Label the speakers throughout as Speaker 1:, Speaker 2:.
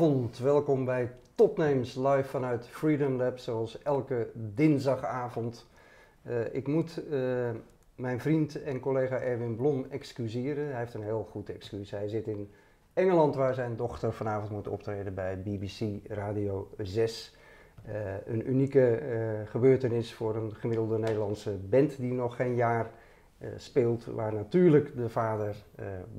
Speaker 1: Goedenavond, welkom bij Topnames live vanuit Freedom Lab, zoals elke dinsdagavond. Uh, ik moet uh, mijn vriend en collega Erwin Blom excuseren. Hij heeft een heel goed excuus. Hij zit in Engeland, waar zijn dochter vanavond moet optreden bij BBC Radio 6. Uh, een unieke gebeurtenis voor een gemiddelde Nederlandse band die nog geen jaar speelt, waar natuurlijk de vader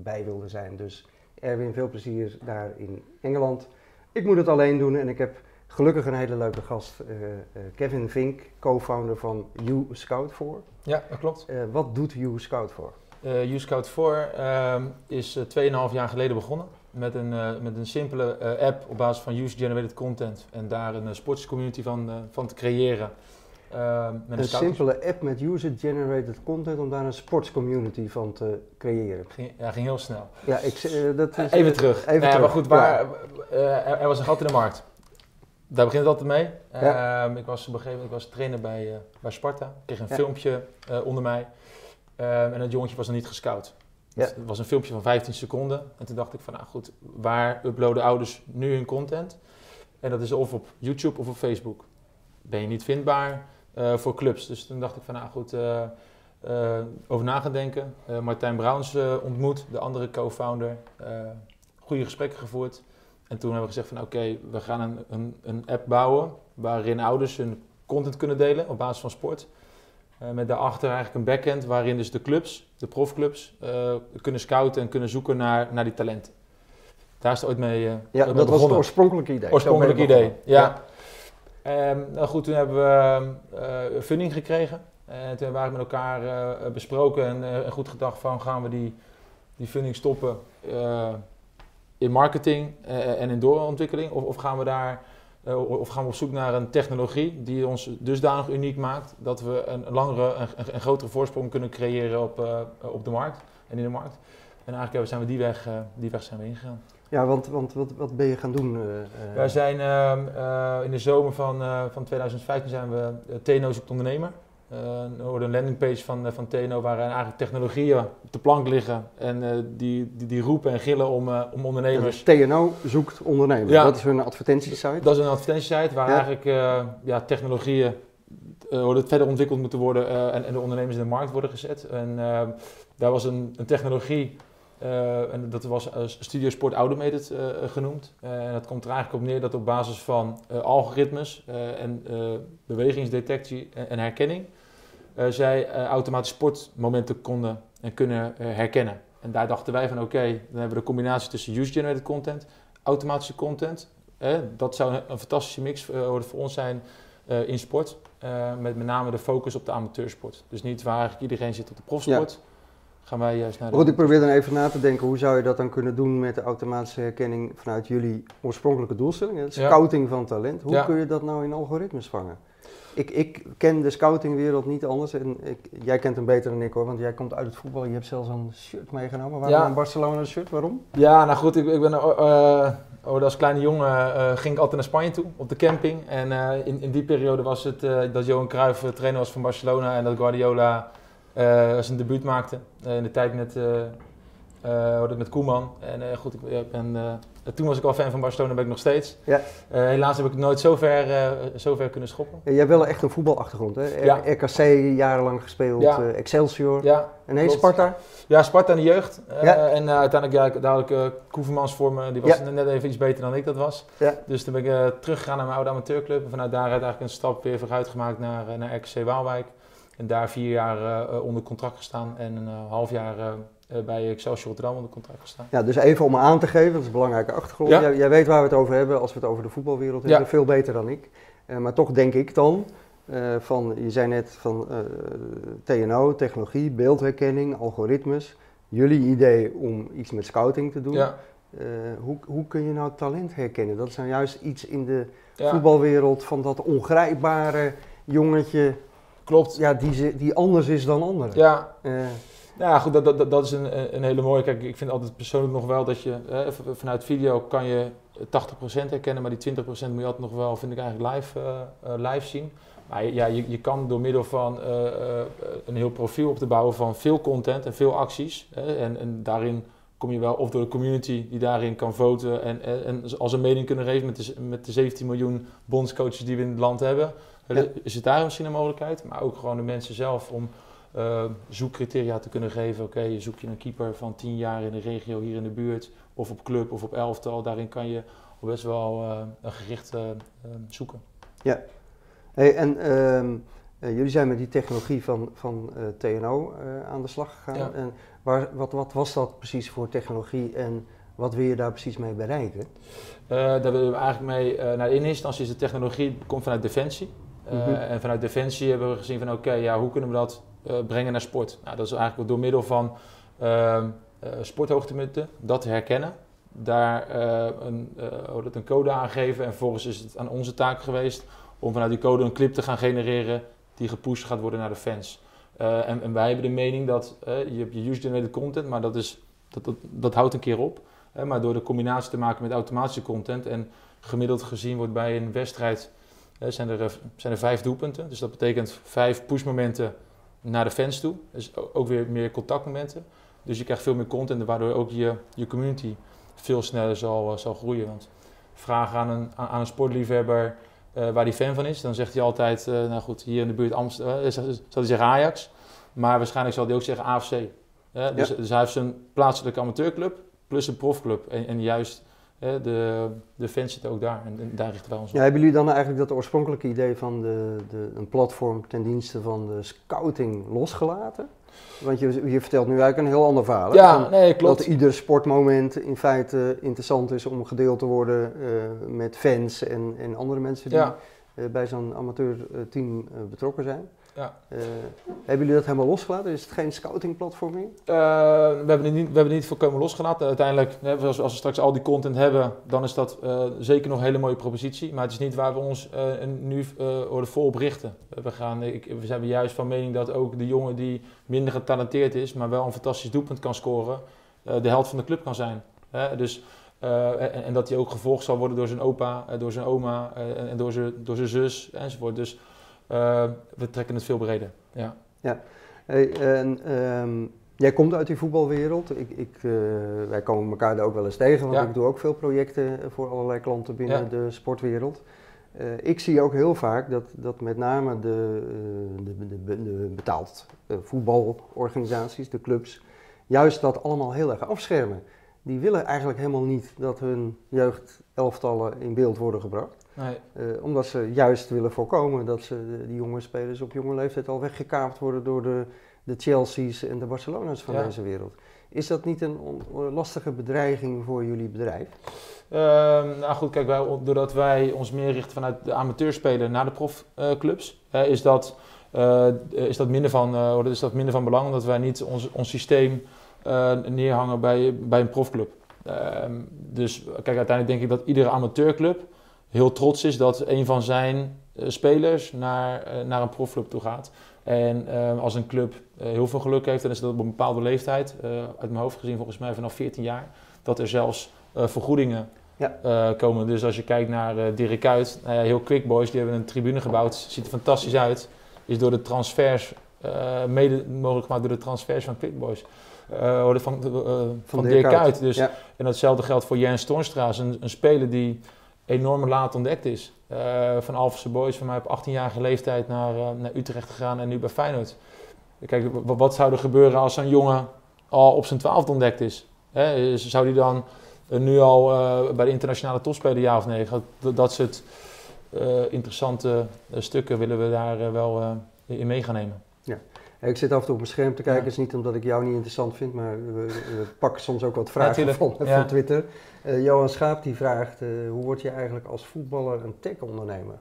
Speaker 1: bij wilde zijn. Dus Erwin, veel plezier daar in Engeland. Ik moet het alleen doen en ik heb gelukkig een hele leuke gast, uh, uh, Kevin Vink, co-founder van U Scout 4.
Speaker 2: Ja, dat klopt.
Speaker 1: Uh, wat doet U Scout 4?
Speaker 2: U Scout 4 ehm, is 2,5 jaar geleden begonnen met een, met een simpele app op basis van user-generated content en daar een sportscommunity van, van te creëren.
Speaker 1: Uh, met een, een simpele app met user-generated content om daar een sportscommunity van te creëren.
Speaker 2: Ging, ja, ging heel snel.
Speaker 1: Ja, ik, uh, dat is,
Speaker 2: even terug. Even
Speaker 1: terug.
Speaker 2: Maar goed, waar, uh, er, was een gat in de markt. Daar begint het altijd mee. Ja. Ehm, ik was op een gegeven moment ik was trainer bij, bij Sparta. Ik kreeg een ja. filmpje onder mij. Ehm, en dat jongetje was nog niet gescout. Ja. Het was een filmpje van 15 seconden. En toen dacht ik van, nou goed, waar uploaden ouders nu hun content? En dat is of op YouTube of op Facebook. Ben je niet vindbaar? Uh, voor clubs. Dus toen dacht ik van nou goed, uh, uh, over na gaan denken. Martijn Brouwens ontmoet, de andere co-founder. goede gesprekken gevoerd. En toen hebben we gezegd van oké, we gaan een, een, een, app bouwen waarin ouders hun content kunnen delen op basis van sport. met daarachter eigenlijk een backend waarin dus de clubs, de profclubs, kunnen scouten en kunnen zoeken naar, naar die talenten. Daar is het ooit mee uh,
Speaker 1: Ja, dat was het oorspronkelijke idee.
Speaker 2: Oorspronkelijke idee, ja. Um, nou goed, toen hebben we uh, funding gekregen. En toen hebben we met elkaar uh, besproken en, goed gedacht van gaan we die, die funding stoppen in marketing en in doorontwikkeling? Of, of gaan we daar of gaan we op zoek naar een technologie die ons dusdanig uniek maakt dat we een langere en grotere voorsprong kunnen creëren op, op de markt en in de markt. En eigenlijk zijn we die weg, die weg zijn we ingegaan.
Speaker 1: Ja, want, want wat, wat ben je gaan doen? Uh,
Speaker 2: Wij zijn uh, uh, in de zomer van, van 2015 zijn we TNO zoekt ondernemer. er wordt een landingpage van, van TNO waarin eigenlijk technologieën op de plank liggen en die, die, die roepen en gillen om, om ondernemers.
Speaker 1: Dus TNO zoekt ondernemer, ja. dat is hun advertentiesite?
Speaker 2: Dat is een advertentiesite waar ja. eigenlijk ja, technologieën verder ontwikkeld moeten worden en, en, de ondernemers in de markt worden gezet. En daar was een, een technologie uh, en dat was uh, Studio Sport Automated uh, genoemd. en dat komt er eigenlijk op neer dat op basis van algoritmes en bewegingsdetectie en, en herkenning zij automatisch sportmomenten konden en kunnen herkennen. En daar dachten wij van oké, dan hebben we de combinatie tussen user-generated content, automatische content. dat zou een, fantastische mix voor ons zijn in sport. met met name de focus op de amateursport. Dus niet waar eigenlijk iedereen zit op de profsport. Gaan wij juist naar de...
Speaker 1: Goed, ik probeer dan even na te denken, hoe zou je dat dan kunnen doen met de automatische herkenning vanuit jullie oorspronkelijke doelstelling, de scouting van talent. Hoe kun je dat nou in algoritmes vangen? Ik, ik ken de scoutingwereld niet anders en ik, jij kent hem beter dan ik hoor, want jij komt uit het voetbal, je hebt zelfs een shirt meegenomen. Waarom ja. een Barcelona shirt? Waarom?
Speaker 2: Ja, nou goed, ik, ik ben uh, oh, als kleine jongen uh, ging ik altijd naar Spanje toe op de camping en uh, in, in die periode was het dat Johan Cruijff trainer was van Barcelona en dat Guardiola uh, zijn debuut maakte. Uh, in de tijd met, uh, met Koeman. En goed, ik ben, toen was ik al fan van Barcelona, ben ik nog steeds. Ja. helaas heb ik het nooit zo ver, zo ver kunnen schoppen.
Speaker 1: Ja, jij hebt wel echt een voetbalachtergrond, hè? Ja. RKC jarenlang gespeeld, ja. Excelsior. Ja, en nee, Sparta?
Speaker 2: Ja, Sparta in de jeugd. Ja. En uiteindelijk, ja, ik Koevermans voor me, die was net even iets beter dan ik dat was. Dus toen ben ik teruggegaan naar mijn oude amateurclub. En vanuit daaruit eigenlijk een stap weer vooruit gemaakt naar, naar RKC Waalwijk. En daar vier jaar uh, onder contract gestaan en een uh, half jaar bij Excelsior Rotterdam onder contract gestaan.
Speaker 1: Ja, dus even om aan te geven, dat is een belangrijke achtergrond. Ja. Jij, jij, weet waar we het over hebben als we het over de voetbalwereld hebben, ja. veel beter dan ik. maar toch denk ik dan, van, je zei net van TNO, technologie, beeldherkenning, algoritmes. Jullie idee om iets met scouting te doen. Ja. hoe, hoe kun je nou talent herkennen? Dat is nou juist iets in de voetbalwereld van dat ongrijpbare jongetje
Speaker 2: Klopt.
Speaker 1: Ja, die, die anders is dan anderen.
Speaker 2: Ja. Uh. Nou ja, goed, dat, dat, dat is een, een hele mooie. Kijk, ik vind altijd persoonlijk nog wel dat je vanuit video kan je 80% herkennen, maar die 20% moet je altijd nog wel, vind ik eigenlijk, live, uh, live zien. Maar ja, je, je kan door middel van uh, een heel profiel op te bouwen van veel content en veel acties en, en daarin kom je wel of door de community die daarin kan voten en, en, en als een mening kunnen geven met de, met de 17 miljoen bondscoaches die we in het land hebben.
Speaker 1: Ja.
Speaker 2: Is het daar misschien een mogelijkheid? Maar ook gewoon de mensen zelf om uh, zoekcriteria te kunnen geven. Oké, zoek je een keeper van 10 jaar in de regio hier in de buurt, of op club of op elftal. Daarin kan je best wel uh, een gericht uh, zoeken.
Speaker 1: Ja, hey, en ehm, jullie zijn met die technologie van, van TNO aan de slag gegaan.
Speaker 2: Ja.
Speaker 1: En waar, wat, wat was dat precies voor technologie en wat wil je daar precies mee bereiken?
Speaker 2: daar willen we eigenlijk mee, nou, in eerste instantie is de technologie komt vanuit Defensie.
Speaker 1: Mhm.
Speaker 2: En vanuit Defensie hebben we gezien van oké, ja, hoe kunnen we dat brengen naar sport. Nou, dat is eigenlijk door middel van uh, sporthoogtepunten, dat herkennen. Daar een, een code aangeven en vervolgens is het aan onze taak geweest om vanuit die code een clip te gaan genereren die gepusht gaat worden naar de fans. En, en, wij hebben de mening dat je hebt je user-generated content, maar dat, is, dat, dat, dat houdt een keer op. maar door de combinatie te maken met automatische content en gemiddeld gezien wordt bij een wedstrijd zijn er, zijn er vijf doelpunten. Dus dat betekent vijf pushmomenten naar de fans toe. Dus ook weer meer contactmomenten. Dus je krijgt veel meer content, waardoor ook je, je community veel sneller zal, zal groeien. Want vraag aan een, aan een sportliefhebber waar hij fan van is, dan zegt hij altijd, uh, nou goed, hier in de buurt Amsterdam, uh, zal hij zeggen Ajax. Maar waarschijnlijk zal hij ook zeggen AFC. dus,
Speaker 1: Ja.
Speaker 2: dus hij heeft zijn plaatselijke amateurclub plus een profclub. En, en juist de, de fans zitten ook daar en, en daar richten wij ons op.
Speaker 1: Ja, hebben jullie dan eigenlijk dat oorspronkelijke idee van de, de, een platform ten dienste van de scouting losgelaten? Want je, je vertelt nu eigenlijk een heel ander verhaal. hè?
Speaker 2: Ja, nee, klopt.
Speaker 1: Dat ieder sportmoment in feite interessant is om gedeeld te worden eh, met fans en, en andere mensen die
Speaker 2: Ja.
Speaker 1: eh, bij zo'n amateurteam uh, betrokken zijn.
Speaker 2: Ja.
Speaker 1: Eh, hebben jullie dat helemaal losgelaten? Is het geen scoutingplatform meer?
Speaker 2: Uh, we, hebben het niet, we hebben niet volkomen losgelaten. Uiteindelijk, als, we straks al die content hebben, dan is dat uh, zeker nog een hele mooie propositie. Maar het is niet waar we ons nu vol op richten. We, gaan, ik, we zijn juist van mening dat ook de jongen die minder getalenteerd is, maar wel een fantastisch doelpunt kan scoren, de held van de club kan zijn. Dus, en, en, dat hij ook gevolgd zal worden door zijn opa, door zijn oma en, en door, zijn, door zijn zus enzovoort. Dus we trekken het veel breder. Ja.
Speaker 1: ja. Hey, en, um, jij komt uit die voetbalwereld. Ik, ik, uh, wij komen elkaar daar ook wel eens tegen, want
Speaker 2: Ja.
Speaker 1: ik doe ook veel projecten voor allerlei klanten binnen
Speaker 2: Ja.
Speaker 1: de sportwereld. Uh, ik zie ook heel vaak dat, dat met name de, uh, de, de, de betaald uh, voetbalorganisaties, de clubs, juist dat allemaal heel erg afschermen. Die willen eigenlijk helemaal niet dat hun jeugdelftallen in beeld worden gebracht.
Speaker 2: Nee.
Speaker 1: Uh, omdat ze juist willen voorkomen dat ze, de, die jonge spelers op jonge leeftijd al weggekaapt worden door de, de Chelsea's en de Barcelona's van
Speaker 2: Ja.
Speaker 1: deze wereld. Is dat niet een lastige bedreiging voor jullie bedrijf?
Speaker 2: Ehm, nou goed, kijk, wij, doordat wij ons meer richten vanuit de amateurspeler naar de profclubs, uh, is, dat, uh, is, dat minder van, uh, is dat minder van belang, omdat wij niet ons, ons systeem eh, neerhangen bij, bij een profclub. Ehm, dus kijk, uiteindelijk denk ik dat iedere amateurclub heel trots is dat een van zijn eh, spelers naar, eh, naar een profclub toe gaat. En eh, als een club eh, heel veel geluk heeft, dan is dat op een bepaalde leeftijd, eh, uit mijn hoofd gezien volgens mij vanaf 14 jaar, dat er zelfs eh, vergoedingen
Speaker 1: Ja.
Speaker 2: eh, komen. Dus als je kijkt naar eh Dirk Kuyt, heel Quick Boys, die hebben een tribune gebouwd, ziet er fantastisch uit. Is door de transfers, eh, mede mogelijk gemaakt door de transfers van Quick Boys. Eh, van, van, van
Speaker 1: Dirk Kuyt.
Speaker 2: Dus,
Speaker 1: ja.
Speaker 2: En datzelfde geldt voor Jens Toornstra, een, een speler die enorm laat ontdekt is. Van Alphense Boys, van mij op 18-jarige leeftijd naar, uh, naar Utrecht gegaan en nu bij Feyenoord. Kijk, wat zou er gebeuren als zo'n jongen al op zijn twaalfde ontdekt is? Hè? Zou die dan uh, nu al uh, bij de internationale topspeler ja of nee? Dat, dat soort uh, interessante stukken willen we daar wel in mee gaan nemen.
Speaker 1: Ik zit af en toe op mijn scherm te kijken, is niet omdat ik jou niet interessant vind, maar we, we pakken soms ook wat vragen van, van. Twitter. Uh, Johan Schaap die vraagt, uh, hoe word je eigenlijk als voetballer een tech-ondernemer?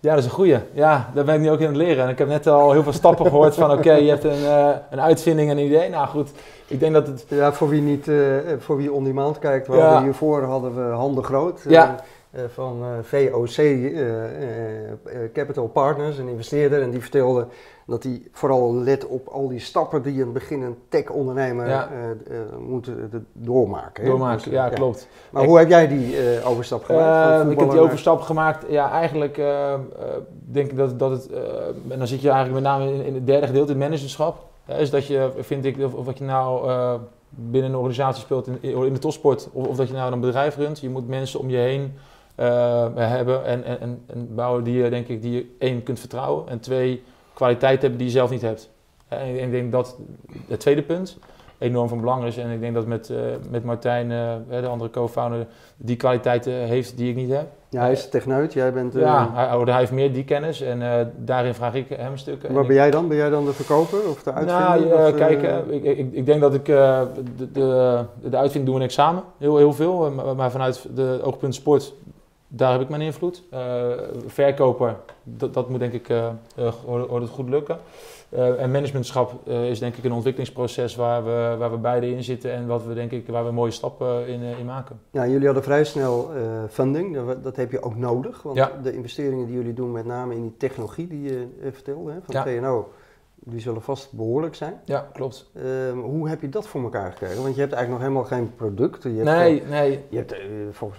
Speaker 2: Ja, dat is een goeie. Ja, daar ben ik nu ook in het leren. En ik heb net al heel veel stappen gehoord van oké, je hebt een, uh, een uitvinding, een idee. Nou goed, ik denk dat het...
Speaker 1: Ja, voor wie, niet, uh, voor wie on demand kijkt, we
Speaker 2: Ja.
Speaker 1: hadden hiervoor hadden we Handen Groot.
Speaker 2: Ja.
Speaker 1: Uh, van VOC Capital Partners, een investeerder. En die vertelde dat hij vooral let op al die stappen die een beginnend tech-ondernemer
Speaker 2: Ja.
Speaker 1: moet doormaken.
Speaker 2: Doormaken,
Speaker 1: Dus,
Speaker 2: ja,
Speaker 1: ja.
Speaker 2: klopt.
Speaker 1: Maar
Speaker 2: Ik-
Speaker 1: hoe heb jij die overstap gemaakt? van
Speaker 2: Eh, ik heb die overstap gemaakt. Ja, eigenlijk eh, eh, denk ik dat, dat het. eh, en dan zit je eigenlijk met name in, in het derde gedeelte, het managerschap. Is dat je, vind ik, of, of wat je nou eh, binnen een organisatie speelt in, in de topsport, of, of, dat je nou een bedrijf runt, je moet mensen om je heen hebben en, en, en bouwen die je, denk ik, die je één kunt vertrouwen en twee kwaliteit hebben die je zelf niet hebt. En ik denk dat het tweede punt enorm van belang is. En ik denk dat met, uh, met Martijn, uh, de andere co-founder, die kwaliteiten heeft die ik niet heb.
Speaker 1: Ja, hij is techneut, jij bent...
Speaker 2: Ja, hij, hij, heeft meer die kennis en daarin vraag ik hem stukken.
Speaker 1: Waar ben jij dan? Ben jij dan de verkoper of de uitvinder?
Speaker 2: Nou, kijk, ik, ik, ik, denk dat ik... de, de, de uitvinding doen we niks samen, heel, heel veel. maar vanuit de oogpunt sport, daar heb ik mijn invloed. verkoper, dat, dat moet denk ik, hoort het goed lukken. En managementschap is denk ik een ontwikkelingsproces waar we, waar we beide in zitten en wat we, denk ik, waar we mooie stappen in, in maken.
Speaker 1: Ja, jullie hadden vrij snel funding, dat, dat, heb je ook nodig. Want ja. de investeringen die jullie doen, met name in die technologie die je vertelde, hè, van ja. TNO, die zullen vast behoorlijk zijn.
Speaker 2: Ja, klopt.
Speaker 1: Uh, hoe heb je dat voor elkaar gekregen? Want je hebt eigenlijk nog helemaal geen product. Je hebt
Speaker 2: nee, nee.
Speaker 1: Je hebt, uh, voor,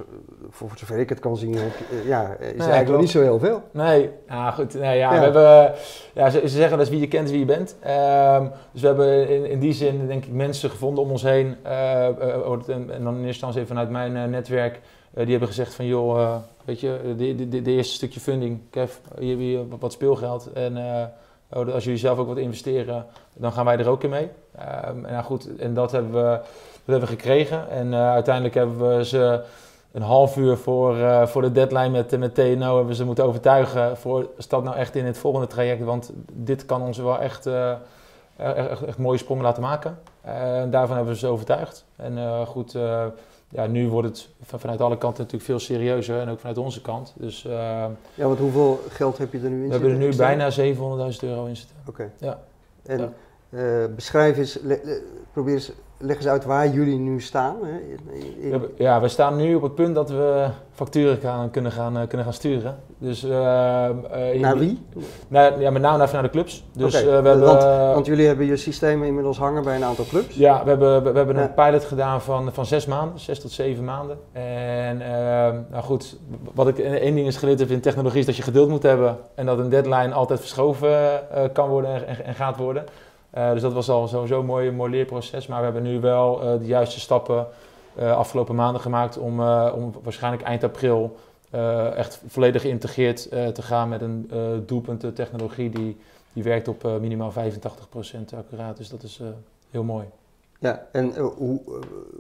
Speaker 1: voor, zover ik het kan zien, heb uh, ja, is nee, eigenlijk nog niet zo heel veel.
Speaker 2: Nee, ja, goed. Nee, ja, ja. We hebben, ja, ze, ze, zeggen dat is wie je kent, wie je bent. Um, dus we hebben in, in, die zin, denk ik, mensen gevonden om ons heen. Uh, en, en, dan in eerste instantie vanuit mijn netwerk. die hebben gezegd van, joh, weet je, de, de, de, eerste stukje funding, Kev, hier heb je wat speelgeld. En Oh, als jullie zelf ook wat investeren, dan gaan wij er ook in mee. Um, en, nou goed, en dat hebben we, hebben we gekregen. En uh, uiteindelijk hebben we ze een half uur voor, uh, voor de deadline met, met TNO hebben ze moeten overtuigen voor stap nou echt in het volgende traject. Want dit kan ons wel echt, uh, echt, echt, mooie sprongen laten maken. En daarvan hebben we ze overtuigd. En goed, ja, nu wordt het vanuit alle kanten natuurlijk veel serieuzer en ook vanuit onze kant. Dus, uh,
Speaker 1: ja, want hoeveel geld heb je er nu in
Speaker 2: We hebben er nu bijna 700.000 euro in zitten.
Speaker 1: Oké.
Speaker 2: Ja.
Speaker 1: En ja. Uh, beschrijf eens, probeer eens leg eens uit waar jullie nu staan. Hè?
Speaker 2: In... Ja, we staan nu op het punt dat we facturen gaan, kunnen, gaan, uh, kunnen gaan sturen. Dus, uh,
Speaker 1: uh, naar wie?
Speaker 2: Naar, ja, met name naar de clubs. Dus,
Speaker 1: okay. we hebben, want, want, jullie hebben je systemen inmiddels hangen bij een aantal clubs?
Speaker 2: Ja, we hebben, we, we hebben ja. een pilot gedaan van, van zes maanden, zes tot zeven maanden. En nou goed, wat ik één ding is geleerd heb in technologie is dat je geduld moet hebben. En dat een deadline altijd verschoven kan worden en, en gaat worden. Uh, dus dat was al sowieso een mooi, mooi leerproces. Maar we hebben nu wel uh, de juiste stappen uh, afgelopen maanden gemaakt om, om waarschijnlijk eind april echt volledig geïntegreerd te gaan met een doelpunt technologie die, die werkt op minimaal 85% accuraat. Dus dat is heel mooi.
Speaker 1: Ja, en hoe,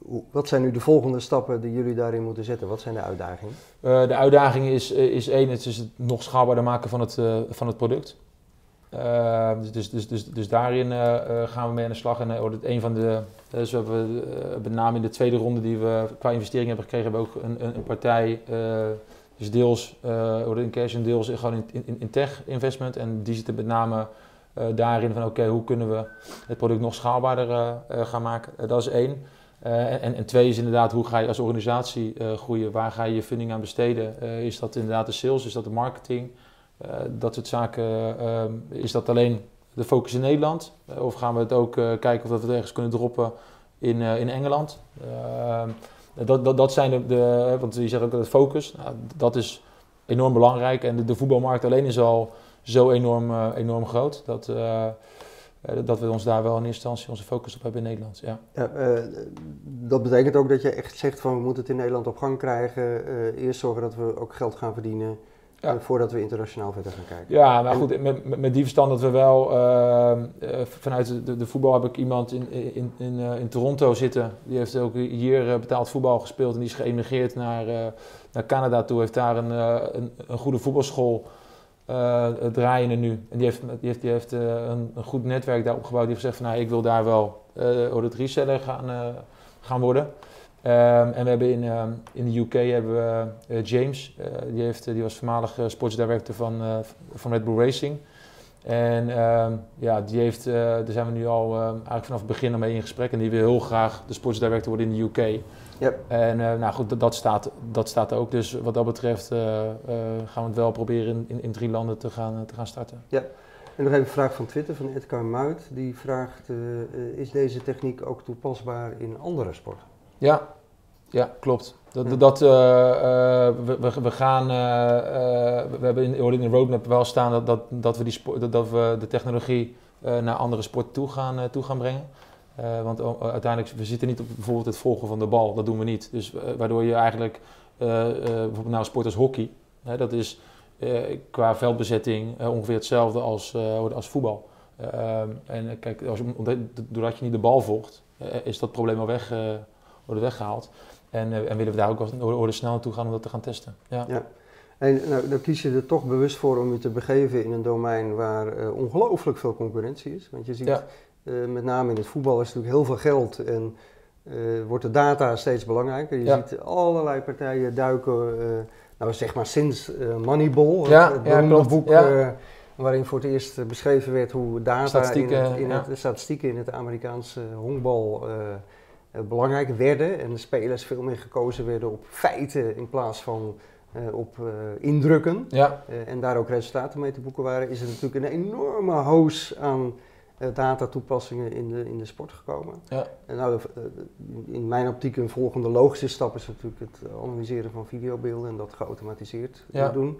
Speaker 1: hoe, wat zijn nu de volgende stappen die jullie daarin moeten zetten? Wat zijn de uitdagingen?
Speaker 2: de uitdaging is, is één, het is het nog schaalbaarder maken van het, van het product. Uh, dus, dus, dus, dus daarin uh, gaan we mee aan de slag. En uh, een van de, dus we hebben met name in de tweede ronde die we qua investering hebben gekregen, hebben we ook een, een, partij, dus deels in cash en deels gewoon in, in, in, tech investment. En die zitten met name daarin van oké, hoe kunnen we het product nog schaalbaarder gaan maken. dat is één. En, en, twee is inderdaad, hoe ga je als organisatie groeien? Waar ga je je funding aan besteden? is dat inderdaad de sales? Is dat de marketing? Uh, dat soort zaken, uh, is dat alleen de focus in Nederland? Uh, of gaan we het ook kijken of dat we het ergens kunnen droppen in, in Engeland? Dat, dat, dat zijn de, want je zegt ook dat focus, nou, dat is enorm belangrijk. En de, de, voetbalmarkt alleen is al zo enorm, enorm groot dat, dat we ons daar wel in eerste instantie onze focus op hebben in Nederland. Ja.
Speaker 1: ja dat betekent ook dat je echt zegt van we moeten het in Nederland op gang krijgen. eerst zorgen dat we ook geld gaan verdienen. Ja. voordat we internationaal verder gaan kijken.
Speaker 2: Ja, maar goed, met, met, die verstand dat we wel uh, vanuit de, de, voetbal heb ik iemand in, in, in, uh, in Toronto zitten. Die heeft ook hier betaald voetbal gespeeld en die is geëmigreerd naar, naar Canada toe. Heeft daar een, een, een, goede voetbalschool draaiende nu. En die heeft, die heeft, die heeft een, een, goed netwerk daar opgebouwd. Die heeft gezegd van nou, ik wil daar wel uh, audit reseller gaan, gaan worden. Um, en we hebben in, uh, in de UK hebben we uh, James, uh, die, heeft, die was voormalig sportsdirector van, van Red Bull Racing. En ehm, ja, die heeft, daar zijn we nu al eigenlijk vanaf het begin mee in gesprek. En die wil heel graag de sportsdirector worden in de UK.
Speaker 1: Yep.
Speaker 2: En nou goed, dat, dat, staat, dat staat ook. Dus wat dat betreft gaan we het wel proberen in, in, in, drie landen te gaan, te gaan starten.
Speaker 1: Ja. En nog even een vraag van Twitter van Edgar Muit. Die vraagt, is deze techniek ook toepasbaar in andere sporten?
Speaker 2: Ja, ja klopt. Dat, dat, uh, uh, we, we, gaan, uh, we hebben in, in de roadmap wel staan dat, dat, dat, we, die sport, dat, we de technologie naar andere sporten toe gaan, toe gaan brengen. want uiteindelijk, we zitten niet op bijvoorbeeld het volgen van de bal, dat doen we niet. Dus waardoor je eigenlijk, bijvoorbeeld nou sport als hockey, dat is qua veldbezetting ongeveer hetzelfde als, als voetbal. Ehm, en kijk, als, doordat je niet de bal volgt, is dat probleem al weg, worden weggehaald. En, en willen we daar ook worden snel naartoe gaan om dat te gaan testen. Ja.
Speaker 1: ja. En nou, dan kies je er toch bewust voor om je te begeven in een domein waar uh, ongelooflijk veel concurrentie is. Want je ziet, uh, met name in het voetbal is natuurlijk heel veel geld en uh, wordt de data steeds belangrijker. Je ziet allerlei partijen duiken, nou zeg maar sinds Moneyball,
Speaker 2: ja,
Speaker 1: het, beroemde boek waarin voor het eerst beschreven werd hoe data in, het, in het, de statistieken in het Amerikaanse honkbal belangrijk werden en de spelers veel meer gekozen werden op feiten in plaats van uh, op uh, indrukken ja. uh, en daar ook resultaten mee te boeken waren, is er natuurlijk een enorme hoos aan datatoepassingen in de, in de sport gekomen. Ja. En nou, in mijn optiek een volgende logische stap is natuurlijk het analyseren van videobeelden en dat geautomatiseerd ja. doen.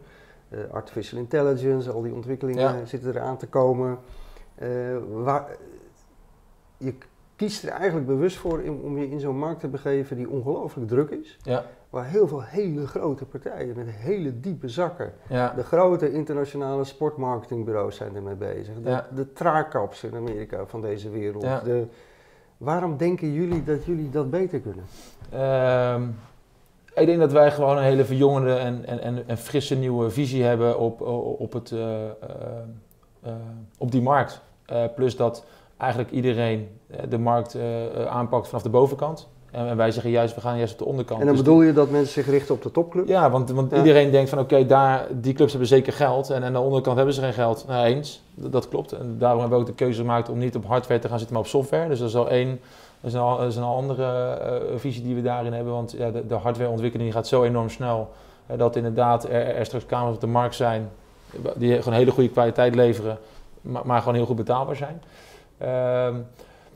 Speaker 1: artificial intelligence, al die ontwikkelingen zitten eraan te komen. waar, je kiest er eigenlijk bewust voor om je in zo'n markt te begeven die ongelooflijk druk is. Ja waar heel veel hele grote partijen met hele diepe zakken. De grote internationale sportmarketingbureaus zijn ermee bezig. De, ja. de Traakaps in Amerika van deze wereld. De, waarom denken jullie dat jullie dat beter kunnen?
Speaker 2: Ehm, ik denk dat wij gewoon een hele verjongende en, en, en, frisse nieuwe visie hebben op, op, het, uh, uh, op die markt. plus dat eigenlijk iedereen de markt aanpakt vanaf de bovenkant. En wij zeggen juist, we gaan juist op de onderkant.
Speaker 1: En dan dus bedoel je dat mensen zich richten op de topclub?
Speaker 2: Ja, want, want iedereen denkt van oké, daar die clubs hebben zeker geld en aan de onderkant hebben ze geen geld. Nou, eens, dat, klopt. En daarom hebben we ook de keuze gemaakt om niet op hardware te gaan zitten, maar op software. Dus dat is al één, dat is een, dat is een andere uh, visie die we daarin hebben. Want ja, de, de hardwareontwikkeling gaat zo enorm snel, uh, dat inderdaad er, er, straks kamers op de markt zijn die gewoon hele goede kwaliteit leveren, maar, maar gewoon heel goed betaalbaar zijn. Uh,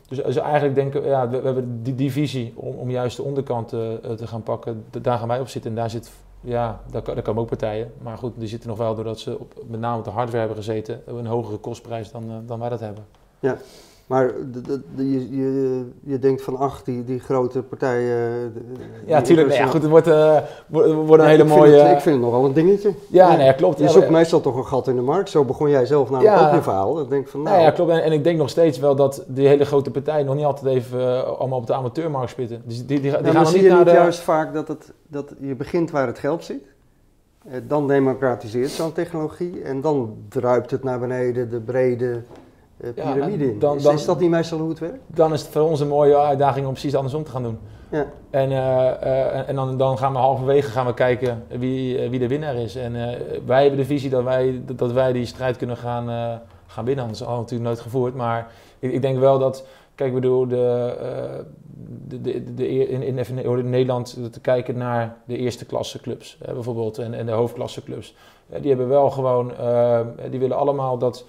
Speaker 2: dus, dus, eigenlijk denken we, ja, we, hebben die, visie om, om juist de onderkant te, eh, te gaan pakken. Daar gaan wij op zitten. En daar zit, ja, daar, daar komen ook partijen. Maar goed, die zitten nog wel doordat ze op, met name op de hardware hebben gezeten. Een hogere kostprijs dan, eh, dan wij dat hebben.
Speaker 1: Ja, maar je, je, je denkt van ach, die, die grote partijen.
Speaker 2: ja, tuurlijk. Nee, ja, goed, het wordt, uh, wordt een hele mooie.
Speaker 1: Het, ik vind het nogal een dingetje.
Speaker 2: Ja, ja. Nee, klopt.
Speaker 1: Je zoekt meestal toch een gat in de markt. Zo begon jij zelf namelijk ook je verhaal. Ik denk van, nou.
Speaker 2: ja, klopt. En, en, ik denk nog steeds wel dat die hele grote partijen nog niet altijd even uh, allemaal op de amateurmarkt spitten. Dus die, die, die,
Speaker 1: die gaan zie niet je niet de... juist vaak dat, het, dat je begint waar het geld zit. Eh, dan democratiseert zo'n technologie en dan druipt het naar beneden, de brede piramide in. Dan, is, dat niet meestal hoe het werkt?
Speaker 2: Dan is het voor ons een mooie uitdaging om precies andersom te gaan doen. Ja. En, uh, en dan, dan gaan we halverwege gaan we kijken wie, wie de winnaar is. En wij hebben de visie dat wij, dat wij die strijd kunnen gaan, gaan winnen. Dat is al natuurlijk nooit gevoerd. Maar ik, ik denk wel dat, kijk, we bedoel, de, de, de, de, in, in, in, Nederland te kijken naar de eerste klasse clubs bijvoorbeeld en, en de hoofdklasse clubs. die hebben wel gewoon, die willen allemaal dat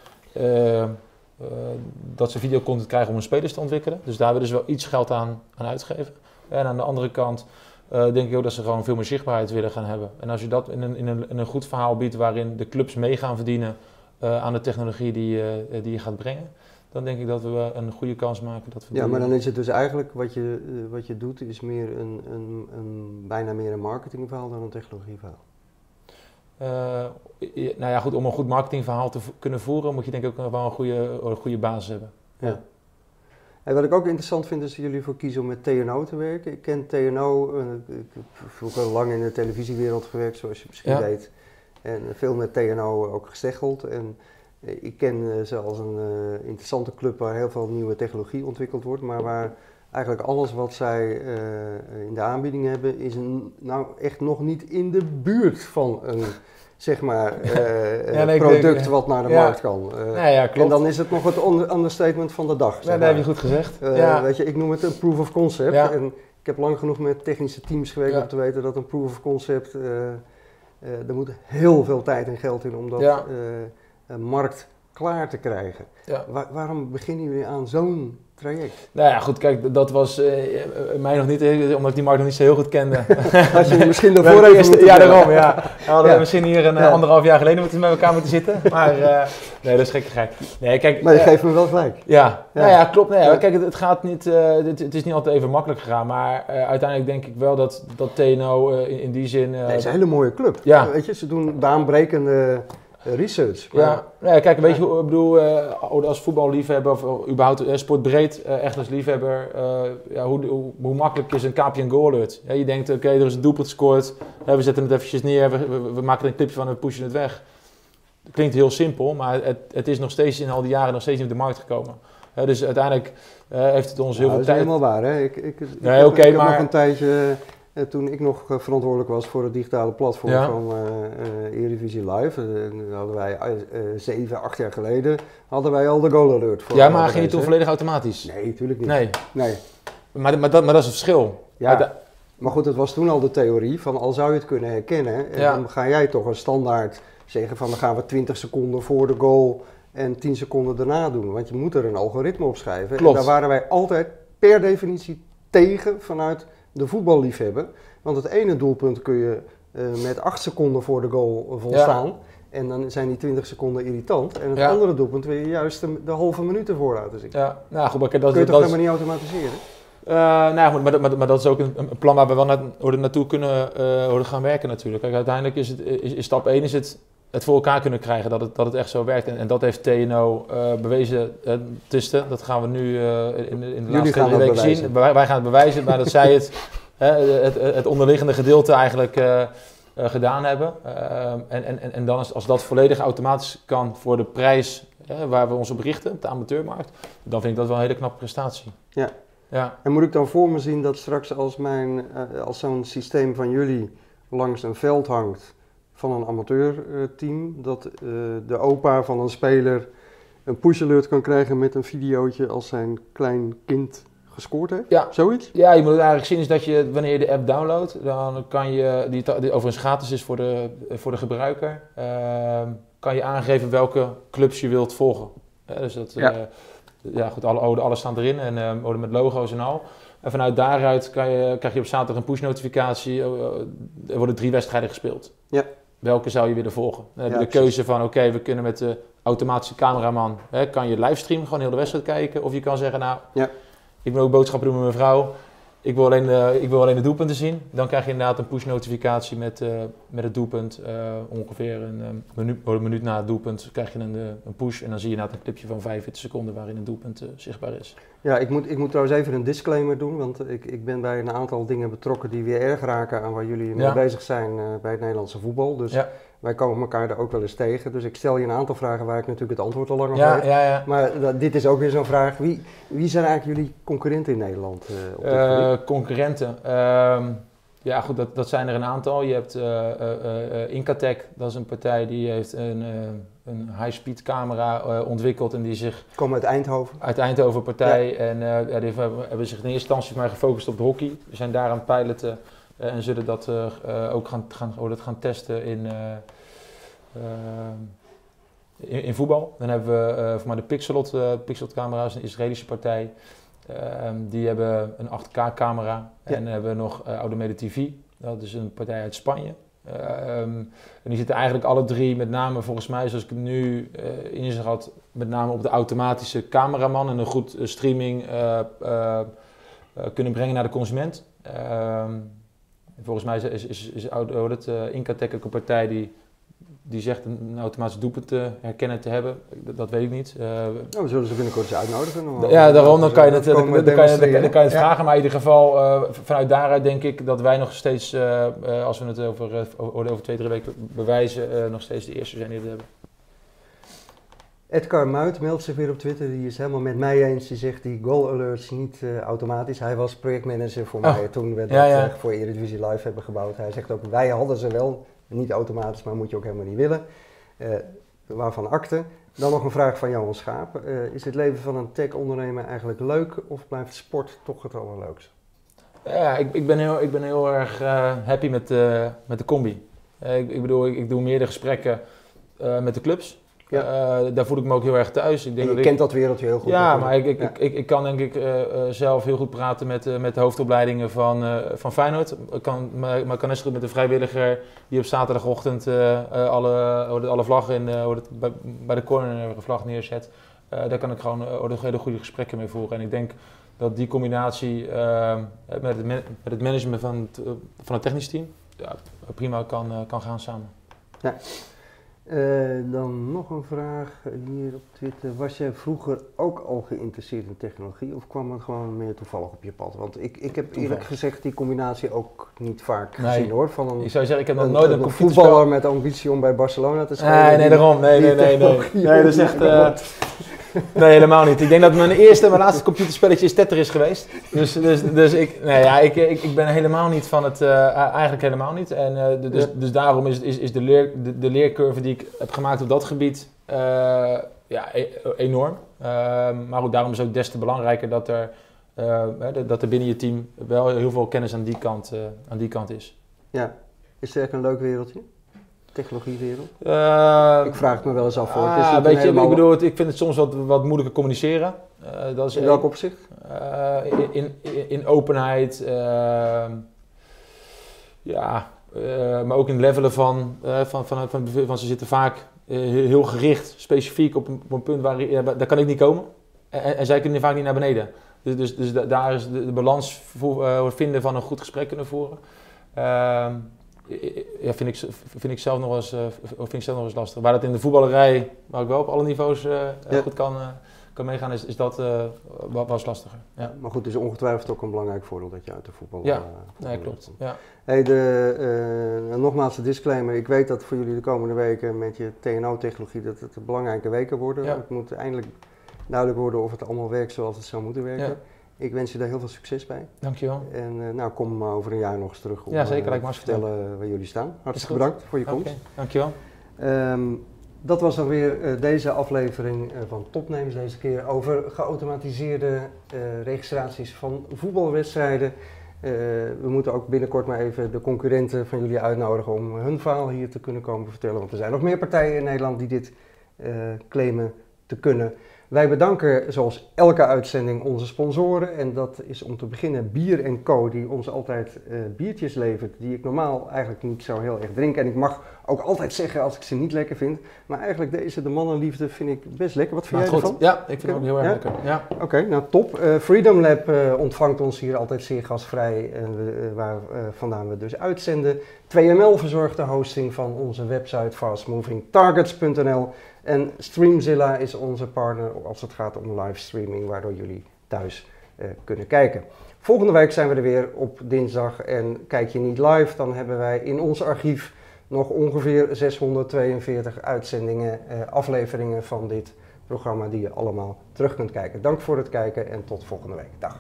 Speaker 2: dat ze videocontent krijgen om hun spelers te ontwikkelen. Dus daar willen ze wel iets geld aan, aan uitgeven. En aan de andere kant uh, denk ik ook dat ze gewoon veel meer zichtbaarheid willen gaan hebben. En als je dat in een, in een, in een goed verhaal biedt waarin de clubs mee gaan verdienen uh, aan de technologie die, die je gaat brengen, dan denk ik dat we een goede kans maken dat we.
Speaker 1: Ja, maar dan is het dus eigenlijk wat je, wat je doet, is meer een, een, een, bijna meer een marketingverhaal dan een technologieverhaal.
Speaker 2: Uh, nou ja, goed, om een goed marketingverhaal te kunnen voeren, moet je denk ik ook wel een goede, een goede basis hebben. Ja.
Speaker 1: En wat ik ook interessant vind, is dat jullie voor kiezen om met TNO te werken. Ik ken TNO, uh, ik heb vroeger lang in de televisiewereld gewerkt, zoals je misschien ja. weet. En veel met TNO ook gesteggeld. En eh, ik ken ze als een uh, interessante club waar heel veel nieuwe technologie ontwikkeld wordt, maar waar eigenlijk alles wat zij uh, in de aanbieding hebben, is een, nou echt nog niet in de buurt van een zeg maar, uh, ja, nee, product denk, wat naar de ja. markt kan. Uh, ja, ja, klopt. En dan is het nog het understatement van de dag.
Speaker 2: Ja, dat heb je goed gezegd.
Speaker 1: Weet je, ik noem het een proof of concept. En ik heb lang genoeg met technische teams gewerkt om te weten dat een proof of concept, er moet heel veel tijd en geld in om dat markt klaar te krijgen. Waar, waarom beginnen jullie aan zo'n traject?
Speaker 2: Nou ja, goed, kijk, dat was uh, mij nog niet, omdat ik die markt nog niet zo heel goed kende.
Speaker 1: Had je misschien daarvoor even
Speaker 2: eerst, Ja, daarom, ja. We hadden ja. misschien hier een ja. anderhalf jaar geleden moeten met elkaar moeten zitten. Maar uh, nee, dat is gekkigheid. Nee, kijk,
Speaker 1: maar je geeft me wel gelijk.
Speaker 2: Ja, ja. nou ja, klopt. Nee, Kijk, het, het, gaat niet, het, het, is niet altijd even makkelijk gegaan. Maar uiteindelijk denk ik wel dat, dat TNO in, in, die zin...
Speaker 1: het is een hele mooie club. Ja. Weet je, ze doen baanbrekende research.
Speaker 2: Ja, nee, kijk, weet je, ik bedoel, uh, als voetballiefhebber of überhaupt uh, sportbreed, uh, echt als liefhebber, ja, hoe, hoe, hoe, makkelijk is een KPN goal alert? Ja, je denkt, oké, er is een doelpunt gescoord, we zetten het eventjes neer, we, we, maken er een clipje van en we pushen het weg. Dat klinkt heel simpel, maar het, het is nog steeds in al die jaren nog steeds niet op de markt gekomen. dus uiteindelijk heeft het ons heel veel tijd...
Speaker 1: Dat is helemaal waar, hè? Ik, ik, ik, nee, okay, ik maar... nog een tijdje toen ik nog uh, verantwoordelijk was voor het digitale platform ja. van uh, Eredivisie Live, hadden wij zeven, acht jaar geleden, hadden wij al de goal alert. Voor
Speaker 2: ja, maar ging je toen volledig automatisch?
Speaker 1: Nee, natuurlijk niet.
Speaker 2: Nee.
Speaker 1: nee.
Speaker 2: Maar, maar, dat, maar dat is het verschil.
Speaker 1: Ja. Maar goed, het was toen al de theorie van al zou je het kunnen herkennen, ja. dan ga jij toch een standaard zeggen van dan gaan we 20 seconden voor de goal en 10 seconden daarna doen. Want je moet er een algoritme op schrijven.
Speaker 2: Klopt.
Speaker 1: En daar waren wij altijd per definitie tegen vanuit de voetballiefhebber. Want het ene doelpunt kun je uh, met 8 seconden voor de goal volstaan. Ja. En dan zijn die 20 seconden irritant. En het ja. andere doelpunt wil je juist de, de, halve minuut ervoor laten zien.
Speaker 2: Ja, nou goed, maar dat,
Speaker 1: kun je
Speaker 2: dat,
Speaker 1: toch helemaal niet automatiseren?
Speaker 2: Uh, nou goed, maar, maar, maar, dat is ook een, een, plan waar we wel naar, naartoe kunnen uh, gaan werken natuurlijk. Kijk, uiteindelijk is, het, is, is stap 1 is het het voor elkaar kunnen krijgen dat het, dat het echt zo werkt. En, en dat heeft TNO uh, bewezen uh, tussen. Dat gaan we nu uh, in, in de laatste twee weken zien. Wij, wij, gaan het bewijzen, maar dat zij het, het, het, onderliggende gedeelte eigenlijk gedaan hebben. en, en, en dan is, als dat volledig automatisch kan voor de prijs waar we ons op richten, de amateurmarkt, dan vind ik dat wel een hele knappe prestatie.
Speaker 1: Ja. ja. En moet ik dan voor me zien dat straks als, mijn, als zo'n systeem van jullie langs een veld hangt van een amateurteam. Dat uh, de opa van een speler een push alert kan krijgen met een videootje als zijn klein kind gescoord heeft?
Speaker 2: Ja.
Speaker 1: Zoiets?
Speaker 2: Ja, je moet het eigenlijk zien is dat je wanneer je de app downloadt, dan kan je, die, die overigens gratis is voor de, voor de gebruiker, uh, kan je aangeven welke clubs je wilt volgen. Uh, dus dat, ja. ja goed, alle oden, alles staan erin en uh, oden met logo's en al. En vanuit daaruit kan je, krijg je op zaterdag een push notificatie, er worden drie wedstrijden gespeeld.
Speaker 1: Ja
Speaker 2: welke zou je willen volgen? Dan heb je de keuze van, oké, we kunnen met de automatische cameraman, hè, kan je livestream gewoon heel de wedstrijd kijken. Of je kan zeggen, nou,
Speaker 1: ja.
Speaker 2: ik wil ook boodschappen doen met mijn vrouw. Ik wil, alleen de, ik wil alleen de doelpunten zien. Dan krijg je inderdaad een push-notificatie met, uh, met het doelpunt. Uh, ongeveer een, minuut, een minuut na het doelpunt krijg je een, een push. En dan zie je inderdaad een clipje van 45 seconden waarin een doelpunt zichtbaar is.
Speaker 1: Ja, ik moet, ik moet trouwens even een disclaimer doen. Want ik, ik ben bij een aantal dingen betrokken die weer erg raken aan waar jullie mee ja. bezig zijn bij het Nederlandse voetbal. Dus ja wij komen elkaar daar ook wel eens tegen. Dus ik stel je een aantal vragen waar ik natuurlijk het antwoord al lang op
Speaker 2: ja, weet. Ja, ja.
Speaker 1: Maar dat, dit is ook weer zo'n vraag. Wie, wie zijn eigenlijk jullie concurrenten in Nederland? Uh, op
Speaker 2: uh, concurrenten? Uh, ja, goed, dat, dat zijn er een aantal. Je hebt uh, Incatec, dat is een partij die heeft een, een high-speed camera ontwikkeld en die zich...
Speaker 1: Komen uit Eindhoven?
Speaker 2: Uit Eindhoven partij. En ja, die hebben zich in eerste instantie maar gefocust op de hockey. We zijn daar aan het piloten en zullen dat ook gaan, gaan, oh, dat gaan testen in... Ehm, in, in, voetbal. Dan hebben we uh, voor mij de Pixelot, uh, Pixelot camera's, een Israëlische partij. Ehm, die hebben een 8K camera. Ja. En hebben we nog uh, Automede TV. Dat is een partij uit Spanje. Ehm, en die zitten eigenlijk alle drie, met name volgens mij, zoals ik het nu uh, inzicht had, met name op de automatische cameraman en een goed streaming kunnen brengen naar de consument. volgens mij is, is, is, is, een partij die die zegt een automatische doelpunt te herkennen te hebben. Dat, dat weet ik niet. Uh,
Speaker 1: oh, we zullen ze binnenkort eens uitnodigen.
Speaker 2: Ja, daarom dan kan je het, dan, kan je, dan, kan je het vragen. Maar in ieder geval, uh, vanuit daaruit denk ik dat wij nog steeds, uh, als we het over, over twee, drie weken bewijzen, nog steeds de eerste zijn die het hebben.
Speaker 1: Edgar Muit meldt zich weer op Twitter. Die is helemaal met mij eens. Die zegt die goal alerts niet automatisch. Hij was projectmanager voor oh. mij toen we
Speaker 2: ja,
Speaker 1: dat
Speaker 2: ja.
Speaker 1: voor Eredivisie Live hebben gebouwd. Hij zegt ook, wij hadden ze wel niet automatisch, maar moet je ook helemaal niet willen. Uh, waarvan akte. Dan nog een vraag van Johan Schaap. Uh, is het leven van een tech-ondernemer eigenlijk leuk of blijft sport toch het allerleukste?
Speaker 2: Ja, ik, ik, ben, heel, ik ben heel erg uh, happy met, met de combi. ik, ik bedoel, ik, ik, doe meerdere gesprekken met de clubs. Ja. daar voel ik me ook heel erg thuis. Ik
Speaker 1: denk en je kent dat wereldje heel goed.
Speaker 2: Ja, maar ik, ik, ik, ik, kan denk ik zelf heel goed praten met, met de hoofdopleidingen van, van Feyenoord. Ik kan, maar, maar ik kan net goed met de vrijwilliger die op zaterdagochtend alle, alle vlaggen in, bij, bij de corner vlag neerzet. daar kan ik gewoon hele goede gesprekken mee voeren. En ik denk dat die combinatie met, het met, het management van het, van het technisch team ja, prima kan, kan gaan samen.
Speaker 1: Ja. Uh, dan nog een vraag hier op Twitter. Was jij vroeger ook al geïnteresseerd in technologie of kwam het gewoon meer toevallig op je pad? Want ik, ik heb eerlijk gezegd die combinatie ook niet vaak nee. gezien hoor.
Speaker 2: Van een, ik zou zeggen, ik heb nog nooit een,
Speaker 1: een voetballer met ambitie om bij Barcelona te spelen.
Speaker 2: Nee, nee, daarom. Nee, nee, nee. Nee, nee. dat is echt... Uh, Nee, helemaal niet. Ik denk dat mijn eerste en mijn laatste computerspelletje is Tetris geweest. Dus, dus, dus ik, nee, ja, ik, ik, ik ben helemaal niet van het, uh, eigenlijk helemaal niet. En, uh, dus, dus daarom is, is, is de, leer, de, de, leercurve die ik heb gemaakt op dat gebied uh, ja, e enorm. Ehm, maar goed, daarom is het ook des te belangrijker dat er, dat er binnen je team wel heel veel kennis aan die kant, aan die kant is.
Speaker 1: Ja, is echt een leuk wereldje? Technologiewereld? Uh, ik vraag het me wel eens af. Hoor.
Speaker 2: Ah, weet je, ik bedoel, ik vind het soms wat, wat moeilijker communiceren.
Speaker 1: Uh, dat is in welk opzicht?
Speaker 2: Uh, in, in, in, openheid. Ehm, ja, maar ook in levelen van, van, van, van, van, ze zitten vaak heel gericht, specifiek op een, op een punt waar ja, daar kan ik niet komen. En, en zij kunnen vaak niet naar beneden. Dus, dus, dus daar is de, de balans voor, vinden van een goed gesprek kunnen voeren. Ja, vind, ik, vind, ik zelf nog eens, uh, vind ik zelf nog eens lastig. Waar dat in de voetballerij, waar ik wel op alle niveaus uh, ja. goed kan, kan meegaan, is, is dat was lastiger. Ja.
Speaker 1: Maar goed, het is ongetwijfeld ook een belangrijk voordeel dat je uit de voetbal.
Speaker 2: Ja, nee, klopt. Ja.
Speaker 1: Hey, de, nogmaals de disclaimer. Ik weet dat voor jullie de komende weken met je TNO-technologie dat het belangrijke weken worden. Het moet eindelijk duidelijk worden of het allemaal werkt zoals het zou moeten werken. Ik wens je daar heel veel succes bij.
Speaker 2: Dankjewel.
Speaker 1: En uh, nou, kom over een jaar nog eens terug om
Speaker 2: ja, zeker, uh,
Speaker 1: te vertellen waar jullie staan. Hartstikke bedankt voor je komst. Okay,
Speaker 2: dankjewel.
Speaker 1: Um, dat was dan weer uh, deze aflevering van Topnames. Deze keer over geautomatiseerde registraties van voetbalwedstrijden. we moeten ook binnenkort maar even de concurrenten van jullie uitnodigen om hun verhaal hier te kunnen komen vertellen. Want er zijn nog meer partijen in Nederland die dit claimen te kunnen. Wij bedanken zoals elke uitzending onze sponsoren. En dat is om te beginnen Bier Co. Die ons altijd uh, biertjes levert. Die ik normaal eigenlijk niet zo heel erg drink. En ik mag ook altijd zeggen als ik ze niet lekker vind. Maar eigenlijk deze, de mannenliefde, vind ik best lekker. Wat vind
Speaker 2: nou,
Speaker 1: jij goed.
Speaker 2: ervan? Ja, ik vind het ook heel erg lekker. Ja.
Speaker 1: Oké, nou top. Uh, Freedom Lab uh, ontvangt ons hier altijd zeer gastvrij. En we, waar vandaan we dus uitzenden. 2ML verzorgt de hosting van onze website fastmovingtargets.nl. En Streamzilla is onze partner als het gaat om livestreaming, waardoor jullie thuis kunnen kijken. Volgende week zijn we er weer op dinsdag en kijk je niet live, dan hebben wij in ons archief nog ongeveer 642 uitzendingen, uh, afleveringen van dit programma die je allemaal terug kunt kijken. Dank voor het kijken en tot volgende week. Dag.